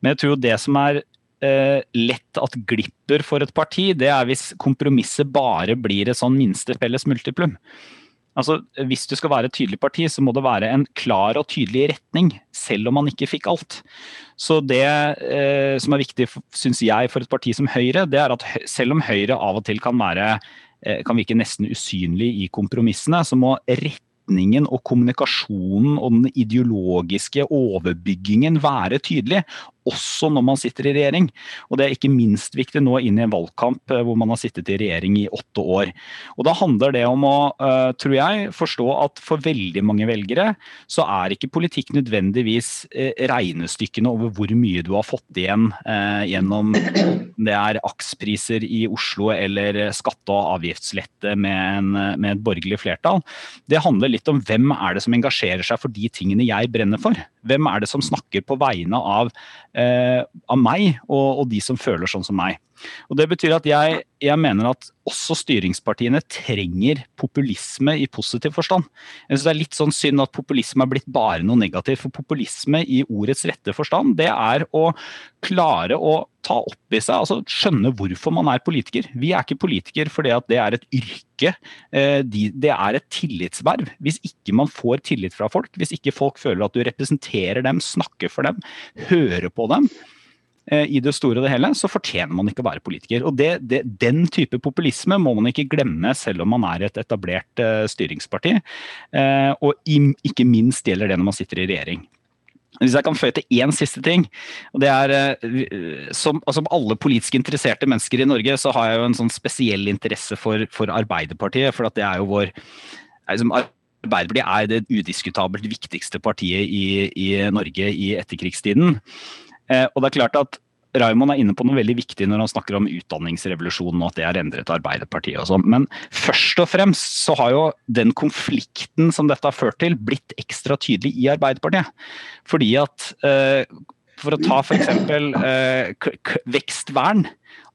Men jeg tror det som er eh, lett at glipper for et parti, det er hvis kompromisset bare blir et sånn minste felles multiplum. Altså, Hvis du skal være et tydelig parti, så må det være en klar og tydelig retning, selv om man ikke fikk alt. Så det eh, som er viktig, syns jeg, for et parti som Høyre, det er at selv om Høyre av og til kan være eh, kan virke nesten usynlig i kompromissene, så må rett retningen og kommunikasjonen og den ideologiske overbyggingen være tydelig, også når man sitter i regjering. Og Det er ikke minst viktig nå inn i en valgkamp eh, hvor man har sittet i regjering i åtte år. Og Da handler det om å, eh, tror jeg, forstå at for veldig mange velgere så er ikke politikk nødvendigvis eh, regnestykkene over hvor mye du har fått igjen gjennom det er akspriser i Oslo eller skatte- og avgiftslette med, en, med et borgerlig flertall. Det handler litt om hvem er det som engasjerer seg for de tingene jeg brenner for. Hvem er det som snakker på vegne av, eh, av meg og, og de som føler sånn som meg. Og Det betyr at jeg, jeg, mener at også styringspartiene trenger populisme i positiv forstand. Jeg synes Det er litt sånn synd at populisme er blitt bare noe negativt. For populisme i ordets rette forstand, det er å klare å ta opp i seg, altså skjønne hvorfor man er politiker. Vi er ikke politiker fordi at det er et yrke, eh, det er et tillitsverv. Hvis ikke man får tillit fra folk, hvis ikke folk føler at du representerer dem, snakker for dem, hører på dem, Eh, i det store og det hele, så fortjener man ikke å være politiker. Og det, det, Den type populisme må man ikke glemme selv om man er et etablert uh, styringsparti. Og ikke minst gjelder det når man sitter i regjering. Hvis jeg kan føye til én siste ting. og det er som, som, altså, alle politisk interesserte mennesker i Norge, så har jeg jo en sånn spesiell interesse for, for Arbeiderpartiet. For at det er jo vår liksom, Arbeiderpartiet er det udiskutabelt viktigste partiet i, i Norge i etterkrigstiden. Eh, og det er klart at Raymond er inne på noe veldig viktig når han snakker om utdanningsrevolusjonen og at det har endret Arbeiderpartiet og sånn. Men først og fremst så har jo den konflikten som dette har ført til, blitt ekstra tydelig i Arbeiderpartiet. Fordi at eh, For å ta f.eks. Eh, vekstvern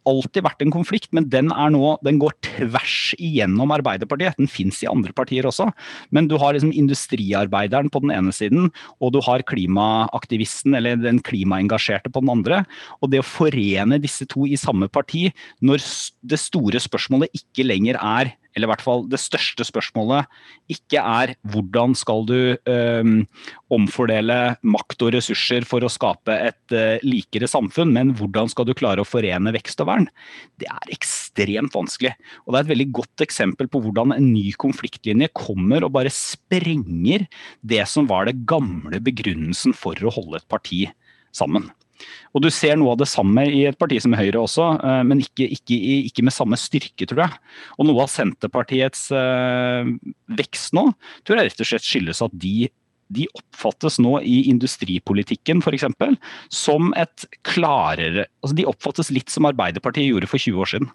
alltid vært en konflikt, men den, nå, den går tvers igjennom Arbeiderpartiet. Den fins i andre partier også, men du har liksom industriarbeideren på den ene siden, og du har klimaaktivisten eller den klimaengasjerte på den andre. Og det å forene disse to i samme parti, når det store spørsmålet ikke lenger er eller i hvert fall det største spørsmålet, ikke er hvordan skal du um, omfordele makt og ressurser for å skape et uh, likere samfunn, men hvordan skal du klare å forene vekst og vern? Det er ekstremt vanskelig. Og det er et veldig godt eksempel på hvordan en ny konfliktlinje kommer og bare sprenger det som var det gamle begrunnelsen for å holde et parti sammen. Og Du ser noe av det samme i et parti som Høyre også, eh, men ikke, ikke, ikke med samme styrke, tror jeg. Og Noe av Senterpartiets uh, vekst nå tror jeg rett og slett skyldes at de de oppfattes nå i industripolitikken f.eks. som et klarere altså De oppfattes litt som Arbeiderpartiet gjorde for 20 år siden.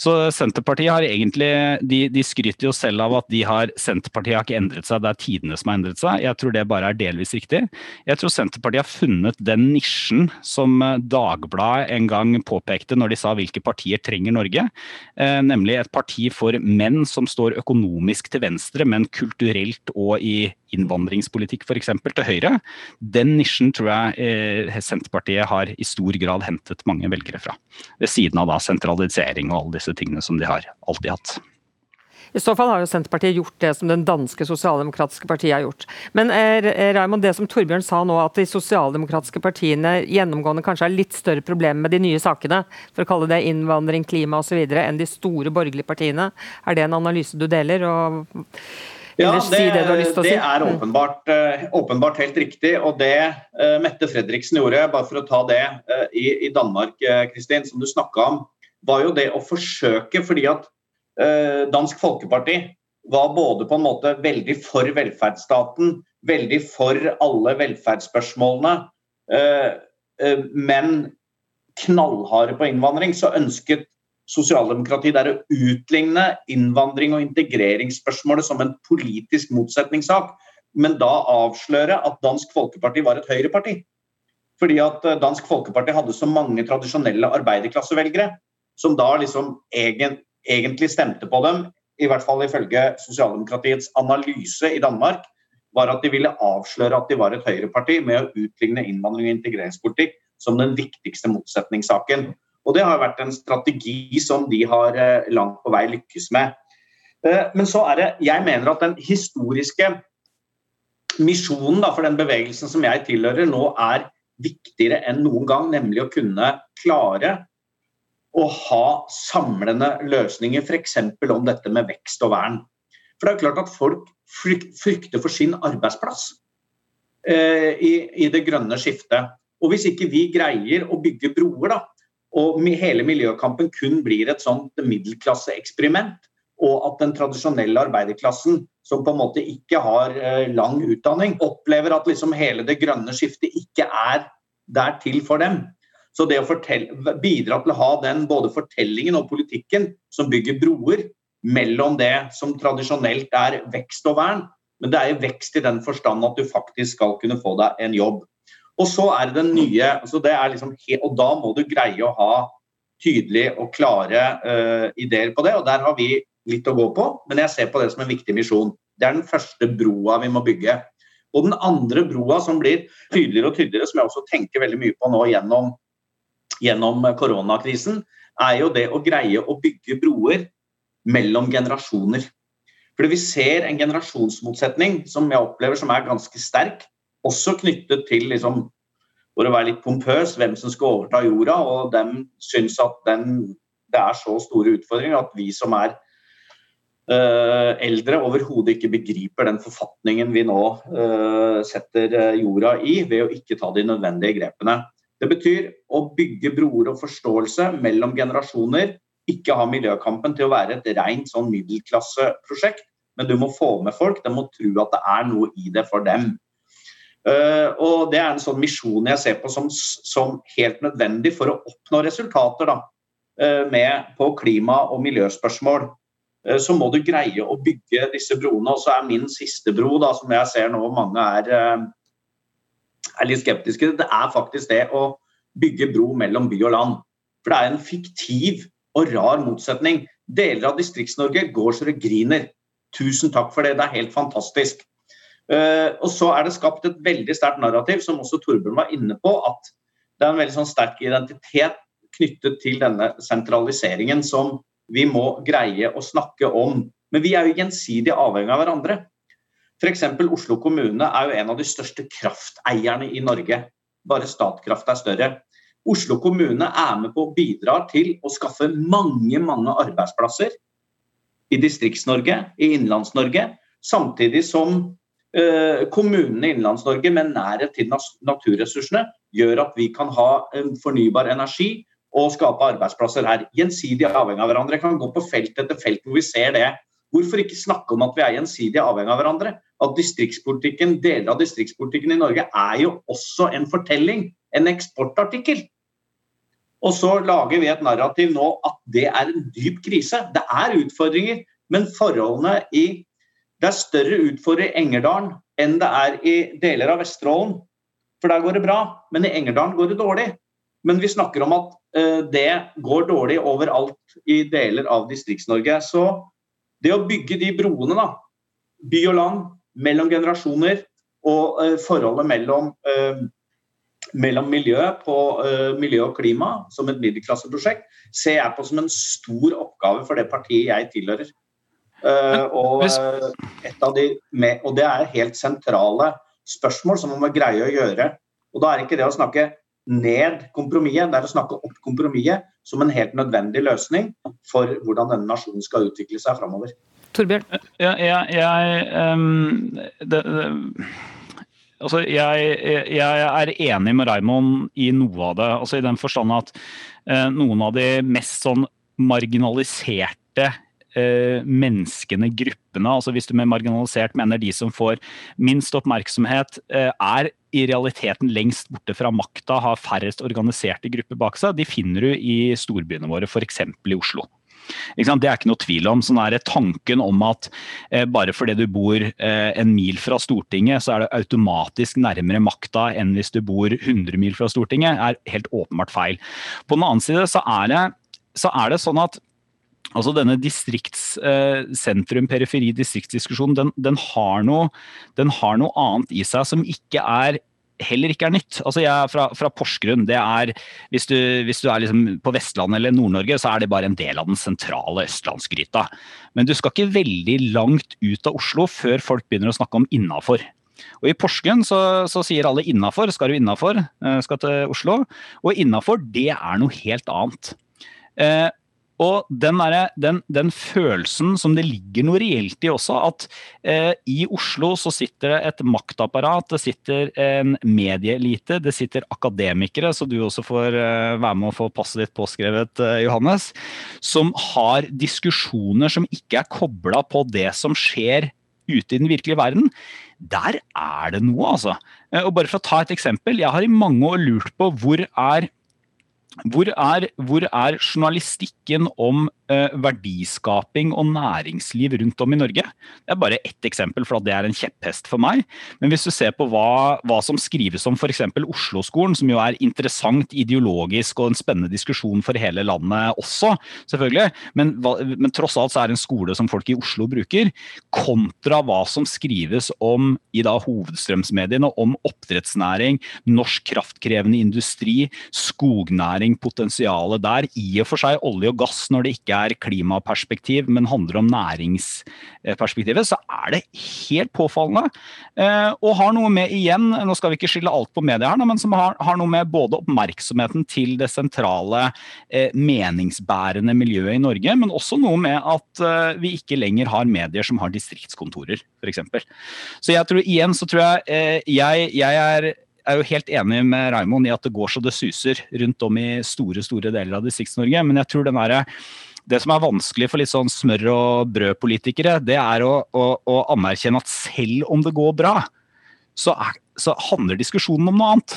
Så Senterpartiet har egentlig de, de, skryter jo selv av at de har Senterpartiet har ikke endret seg, det er tidene som har endret seg. Jeg tror det bare er delvis riktig. Jeg tror Senterpartiet har funnet den nisjen som Dagbladet en gang påpekte når de sa hvilke partier trenger Norge. Eh, nemlig et parti for menn som står økonomisk til venstre, men kulturelt og i innvandringspolitikk f.eks. til Høyre. Den nisjen tror jeg eh, Senterpartiet har i stor grad hentet mange velgere fra. Ved siden av da sentralisering og alle disse tingene som de har alltid hatt. I så fall har jo Senterpartiet gjort det som den danske sosialdemokratiske partiet har gjort. Men Raimond, det som Torbjørn sa nå, at de sosialdemokratiske partiene gjennomgående kanskje har litt større problemer med de nye sakene, for å kalle det innvandring, klima osv., enn de store borgerlige partiene. Er det en analyse du deler? og ja, det, si det, det, er mm. åpenbart, uh, åpenbart, helt riktig. Og det uh, Mette Fredriksen gjorde, bare for å ta det, uh, i, i, Danmark, Kristin, som du snakka om, var jo det å forsøke, fordi at Dansk Folkeparti var både på en måte veldig for velferdsstaten, veldig for alle velferdsspørsmålene, men knallharde på innvandring, så ønsket sosialdemokrati det er å utligne innvandring og integreringsspørsmålet som en politisk motsetningssak, men da avsløre at Dansk Folkeparti var et høyreparti. Fordi at eh, Dansk Folkeparti hadde så mange tradisjonelle arbeiderklassevelgere som da liksom egen, egentlig stemte på dem, i hvert fall ifølge sosialdemokratiets analyse i Danmark, var at de ville avsløre at de var et høyreparti med å utligne innvandring og integreringspolitikk som den viktigste motsetningssaken. Og det har vært en strategi som de har eh, langt på vei lykkes med. Eh, men så er det Jeg mener at den historiske misjonen for den bevegelsen som jeg tilhører, nå er viktigere enn noen gang, nemlig å kunne klare å ha samlende løsninger, f.eks. om dette med vekst og vern. For det er klart at folk frykter for sin arbeidsplass eh, i, det grønne skiftet. Og hvis ikke vi greier å bygge broer, da, og hele miljøkampen kun blir et sånt middelklasseeksperiment. Og at den tradisjonelle arbeiderklassen, som på en måte ikke har eh, lang utdanning, opplever at liksom hele det grønne skiftet ikke er der til for dem. Så det å fortelle, bidra til å ha den både fortellingen og politikken som bygger broer mellom det som tradisjonelt er vekst og vern, men det er vekst i den forstand at du faktisk skal kunne få deg en jobb. Og så er det den nye altså det liksom, Og da må du greie å ha tydelige og klare uh, ideer på det. Og der har vi litt å gå på, men jeg ser på det som en viktig misjon. Det er den første broa vi må bygge. Og den andre broa som blir tydeligere og tydeligere, som jeg også tenker veldig mye på nå gjennom, gjennom koronakrisen, er jo det å greie å bygge broer mellom generasjoner. Fordi vi ser en generasjonsmotsetning som jeg opplever som er ganske sterk også knyttet til liksom, for å være litt pompøs, hvem som skal overta jorda. Og de syns at den, det er så store utfordringer at vi som er uh, eldre, overhodet ikke begriper den forfatningen vi nå uh, setter eh, jorda i, ved å ikke ta de nødvendige grepene. Det betyr å bygge broer og forståelse mellom generasjoner. Ikke ha miljøkampen til å være et rent sånn middelklasseprosjekt, men du må få med folk. De må tro at det er noe i det for dem. Uh, og Det er en sånn misjon jeg ser på som, som helt nødvendig for å oppnå resultater da, uh, med, på klima- og miljøspørsmål. Uh, så må du greie å bygge disse broene. Og så er min siste bro, da, som jeg ser nå mange er, er litt skeptiske det er faktisk det å bygge bro mellom by og land. For det er en fiktiv og rar motsetning. Deler av Distrikts-Norge går så det griner. Tusen takk for det, det er helt fantastisk. Eh, og så er det skapt et veldig sterkt narrativ, som også Torbjørn var inne på, at det er en veldig sånn sterk identitet knyttet til denne sentraliseringen som vi må greie å snakke om. Men vi er jo gjensidig avhengig av hverandre. F.eks. Oslo kommune er jo en av de største krafteierne i Norge. Bare Statkraft er større. Oslo kommune er med på å bidra til å skaffe mange, mange arbeidsplasser i Distrikts-Norge, i Innlands-Norge, samtidig som kommunene i Innlands-Norge med nærhet til naturressursene gjør at vi kan ha fornybar energi og skape arbeidsplasser her. Gjensidig avhengig av hverandre. Jeg kan gå på felt etter felt hvor vi ser det. Hvorfor ikke snakke om at vi er gjensidig avhengig av hverandre? at distriktspolitikken, deler av distriktspolitikken i Norge er jo også en fortelling, en eksportartikkel. Og så lager vi et narrativ nå at det er en dyp krise. Det er utfordringer, men forholdene i Det er større utfordringer i Engerdalen enn det er i deler av Vesterålen. For der går det bra, men i Engerdalen går det dårlig. Men vi snakker om at uh, det går dårlig overalt i deler av Distrikts-Norge. Så det å bygge de broene, da, by og land, mellom generasjoner, og uh, forholdet mellom uh, mellom miljø, på, miljø og klima som et middelklasseprosjekt, ser jeg på som en stor oppgave for det partiet jeg tilhører. Uh, og, uh, de, med, og, det er helt sentrale spørsmål som man må greie å gjøre. Og da er ikke det å snakke ned kompromisset, det er å snakke opp kompromisset som en helt nødvendig løsning for hvordan denne nasjonen skal utvikle seg framover. Torbjørn? Ja, jeg, jeg um, det, det Altså, jeg, jeg, er enig med Raymond i noe av det. Altså, I den forstand at uh, noen av de mest sånn marginaliserte eh, menneskene, gruppene, altså hvis du med marginalisert mener de som får minst oppmerksomhet, eh, er i realiteten lengst borte fra makta, har færrest organiserte grupper bak seg, de finner du i storbyene våre, f.eks. i Oslo. Det er ikke noe tvil om. Sånn er det tanken om at eh, bare fordi du bor eh, en mil fra Stortinget, så er det automatisk nærmere makta enn hvis du bor 100 mil fra Stortinget, er helt åpenbart feil. På den annen side så er det, så er det sånn at Altså denne distrikts, eh, sentrum, periferi, distriktsdiskusjonen, den, den, den har noe annet i seg som ikke er heller ikke er nytt. Altså jeg er fra, fra Porsgrunn. det er, Hvis du, hvis du er liksom på Vestlandet eller Nord-Norge, så er det bare en del av den sentrale østlandsgryta. Men du skal ikke veldig langt ut av Oslo før folk begynner å snakke om innafor. Og I Porsgrunn så, så sier alle innafor, skal du innafor, eh, skal til Oslo. Og innafor, det er noe helt annet. Eh, og den, der, den, den, følelsen som det ligger noe reelt i også, at eh, i Oslo så sitter det et maktapparat, det sitter en medieelite, det sitter akademikere, så du også får eh, være med å få passet ditt påskrevet, eh, Johannes, som har diskusjoner som ikke er kobla på det som skjer ute i den virkelige verden. Der er det noe, altså. Eh, og bare for å ta et eksempel. Jeg har i mange år lurt på hvor er hvor er, hvor er, journalistikken om verdiskaping og næringsliv rundt om i Norge? Det er bare ett eksempel, for det er en kjepphest for meg. Men hvis du ser på hva, hva som skrives om f.eks. Oslo-skolen, som jo er interessant ideologisk og en spennende diskusjon for hele landet også, selvfølgelig, men, men tross alt så er det en skole som folk i Oslo bruker, kontra hva som skrives om i da hovedstrømsmediene om oppdrettsnæring, norsk kraftkrevende industri, skognæring potensialet der. I og for seg olje og gass når det ikke er klimaperspektiv, men handler om næringsperspektivet, så er det helt påfallende. Eh, og har noe med igjen, nå skal vi ikke skylde alt på media her, men som har, noe med både oppmerksomheten til det sentrale eh, meningsbærende miljøet i Norge, men også noe med at eh, vi ikke lenger har medier som har distriktskontorer, f.eks. Så jeg tror igjen så tror jeg jeg, jeg er er jo helt enig med Raimond i at det går så det suser rundt om i store store deler av Distrikts-Norge. Men jeg tror den der, det som er vanskelig for litt sånn smør- og brødpolitikere, det er å, å, å, anerkjenne at selv om det går bra, så, er, så handler diskusjonen om noe annet.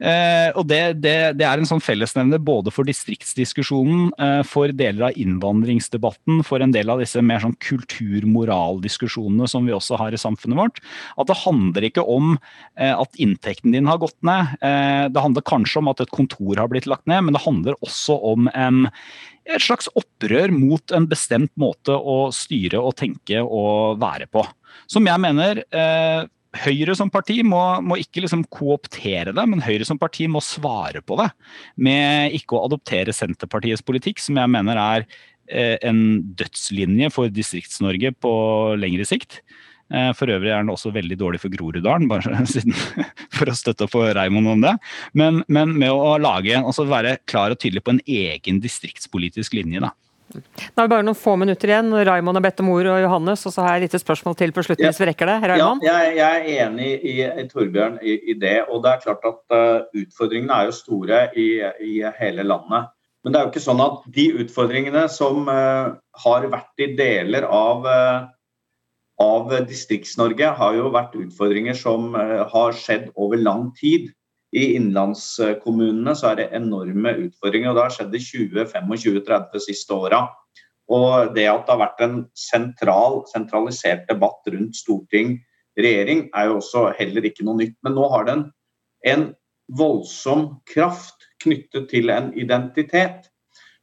Eh, og det, det, det, er en sånn fellesnevner både for distriktsdiskusjonen, eh, for deler av innvandringsdebatten, for en del av disse mer sånn kultur-moral-diskusjonene som vi også har i samfunnet vårt. At det handler ikke om eh, at inntekten din har gått ned. Det handler kanskje om at et kontor har blitt lagt ned, men det handler også om en et slags opprør mot en bestemt måte å styre og tenke og være på. Som jeg mener eh, Høyre som parti må, må ikke liksom kooptere det, men Høyre som parti må svare på det. Med ikke å adoptere Senterpartiets politikk, som jeg mener er eh, en dødslinje for Distrikts-Norge på lengre sikt. Eh, for øvrig er den også veldig dårlig for Groruddalen, bare siden, for å støtte på Raymond om det. Men, men med å lage, altså være klar og tydelig på en egen distriktspolitisk linje. da. Nå har vi bare noen få minutter igjen. Raymond har bedt om ordet, og Johannes. Og så har jeg et lite spørsmål til på slutten, ja. hvis vi rekker det. Raimond? Ja, jeg, jeg, er enig i, i Torbjørn i, i, det. Og det er klart at uh, utfordringene er jo store i, i, hele landet. Men det er jo ikke sånn at de utfordringene som uh, har vært i deler av, uh, av Distrikts-Norge har jo vært utfordringer som har skjedd over lang tid. I innlandskommunene så er det enorme utfordringer, og det har skjedd i 20-25-30 siste åra. Og det at det har vært en sentral, sentralisert debatt rundt storting, regjering, er jo også heller ikke noe nytt. Men nå har den en voldsom kraft knyttet til en identitet.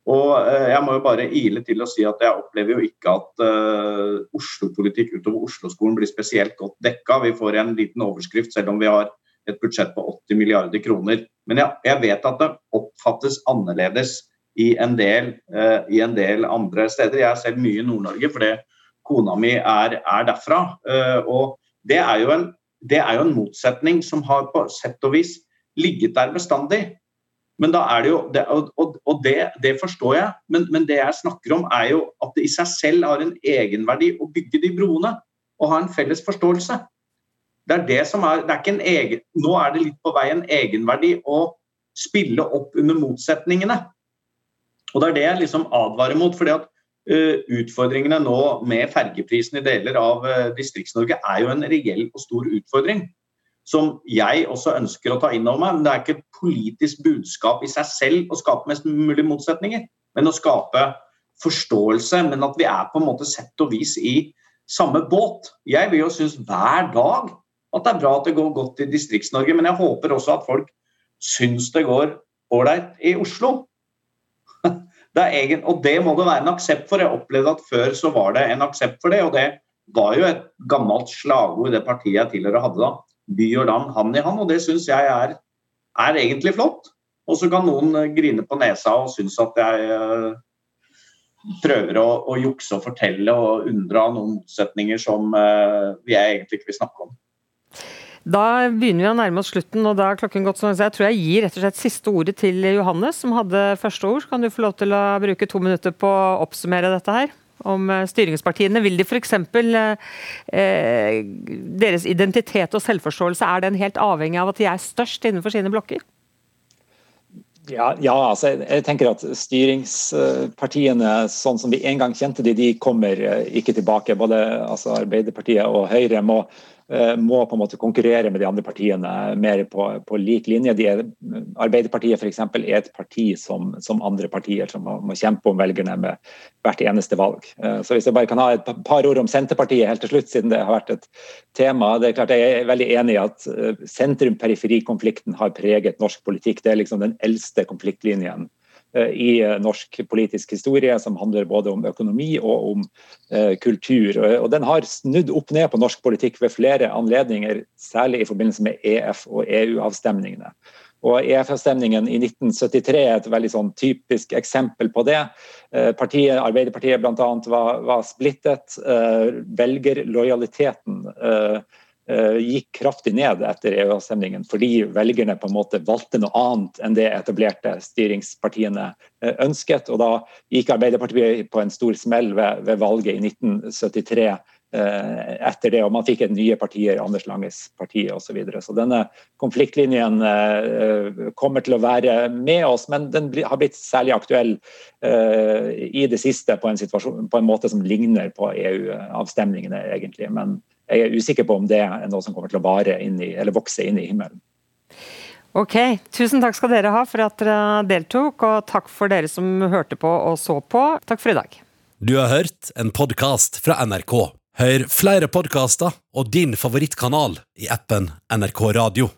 Og eh, jeg må jo bare ile til å si at jeg opplever jo ikke at uh, Oslo-politikk utover Oslo-skolen blir spesielt godt dekka. Vi får en liten overskrift selv om vi har et budsjett på 80 milliarder kroner. Men jeg, jeg vet at det oppfattes annerledes i en, del, uh, i en del andre steder. Jeg er selv mye i Nord-Norge fordi kona mi er, er derfra. Uh, og det er, en, det er, jo en, motsetning som har på sett og vis ligget der bestandig. Men da er det jo, det, Og, og det, det, forstår jeg, men, men, det jeg snakker om er jo at det i seg selv har en egenverdi å bygge de broene og ha en felles forståelse. Det er det som er, det er ikke en egen, Nå er det litt på vei en egenverdi å spille opp under motsetningene. Og Det er det jeg liksom advarer mot. fordi at uh, Utfordringene nå med fergeprisen i deler av uh, Distrikts-Norge er jo en reell og stor utfordring. Som jeg også ønsker å ta inn over meg. Men det er ikke et politisk budskap i seg selv å skape mest mulig motsetninger, men å skape forståelse. Men at vi er på en måte sett og vis i samme båt. Jeg vil jo synes hver dag at det er bra at det går godt i Distrikts-Norge, men jeg håper også at folk syns det går ålreit i Oslo. Det egen, og det må det være en aksept for. Jeg opplevde at før så var det en aksept for det. Og det var jo et gammelt slagord det partiet jeg tidligere hadde da. By og land hand i hand. Og det syns jeg er, er, egentlig flott. Og så kan noen eh, grine på nesa og synes at jeg uh, prøver å, å, jukse og fortelle og unndra noen motsetninger som uh, jeg egentlig ikke vil snakke om. Da begynner vi å nærme oss slutten, og da er klokken gått sånn. Jeg tror jeg gir rett og slett siste ordet til Johannes, som hadde første ord. Så kan du få lov til å bruke to minutter på å oppsummere dette her. Om eh, styringspartiene. Vil de f.eks. Eh, deres identitet og selvforståelse, er den helt avhengig av at de er størst innenfor sine blokker? Ja, ja, altså jeg tenker at styringspartiene sånn som vi en gang kjente de, de kommer eh, ikke tilbake. Både altså Arbeiderpartiet og Høyre må Eh, må på en måte konkurrere med de andre partiene mer på, på lik linje. Er, Arbeiderpartiet f.eks. er et parti som, som, andre partier som må, må, kjempe om velgerne med hvert eneste valg. Eh, så Hvis jeg bare kan ha et par ord om Senterpartiet helt til slutt, siden det har vært et tema. det er klart Jeg er veldig enig i at eh, sentrum-periferi-konflikten har preget norsk politikk. Det er liksom den eldste konfliktlinjen Eh, i eh, norsk politisk historie, som handler både om økonomi og om eh, kultur. Og Den har snudd opp ned på norsk politikk ved flere anledninger, særlig i forbindelse med EF- og EU-avstemningene. Og EF-avstemningen i 1973 er et veldig sånn typisk eksempel på det. Partiet, Arbeiderpartiet bl.a. Var, var splittet. Velgerlojaliteten Eh, gikk kraftig ned etter EU-avstemningen fordi velgerne på en måte valgte noe annet enn det etablerte styringspartiene eh, ønsket. og Da gikk Arbeiderpartiet på en stor smell ved, ved valget i 1973 eh, etter det, og man fikk et nye partier, Anders Langes parti osv. Så, videre. så denne konfliktlinjen kommer til å være med oss, men den har blitt særlig aktuell i det siste på en, på en måte som ligner på EU-avstemningene, egentlig. men jeg er usikker på om det er noe som kommer til å vare inn i, eller vokse inn i himmelen. Ok, Tusen takk skal dere ha for at dere deltok, og takk for dere som hørte på og så på. Takk for i dag. Du har hørt en podkast fra NRK. Hør flere podkaster og din favorittkanal i appen NRK Radio.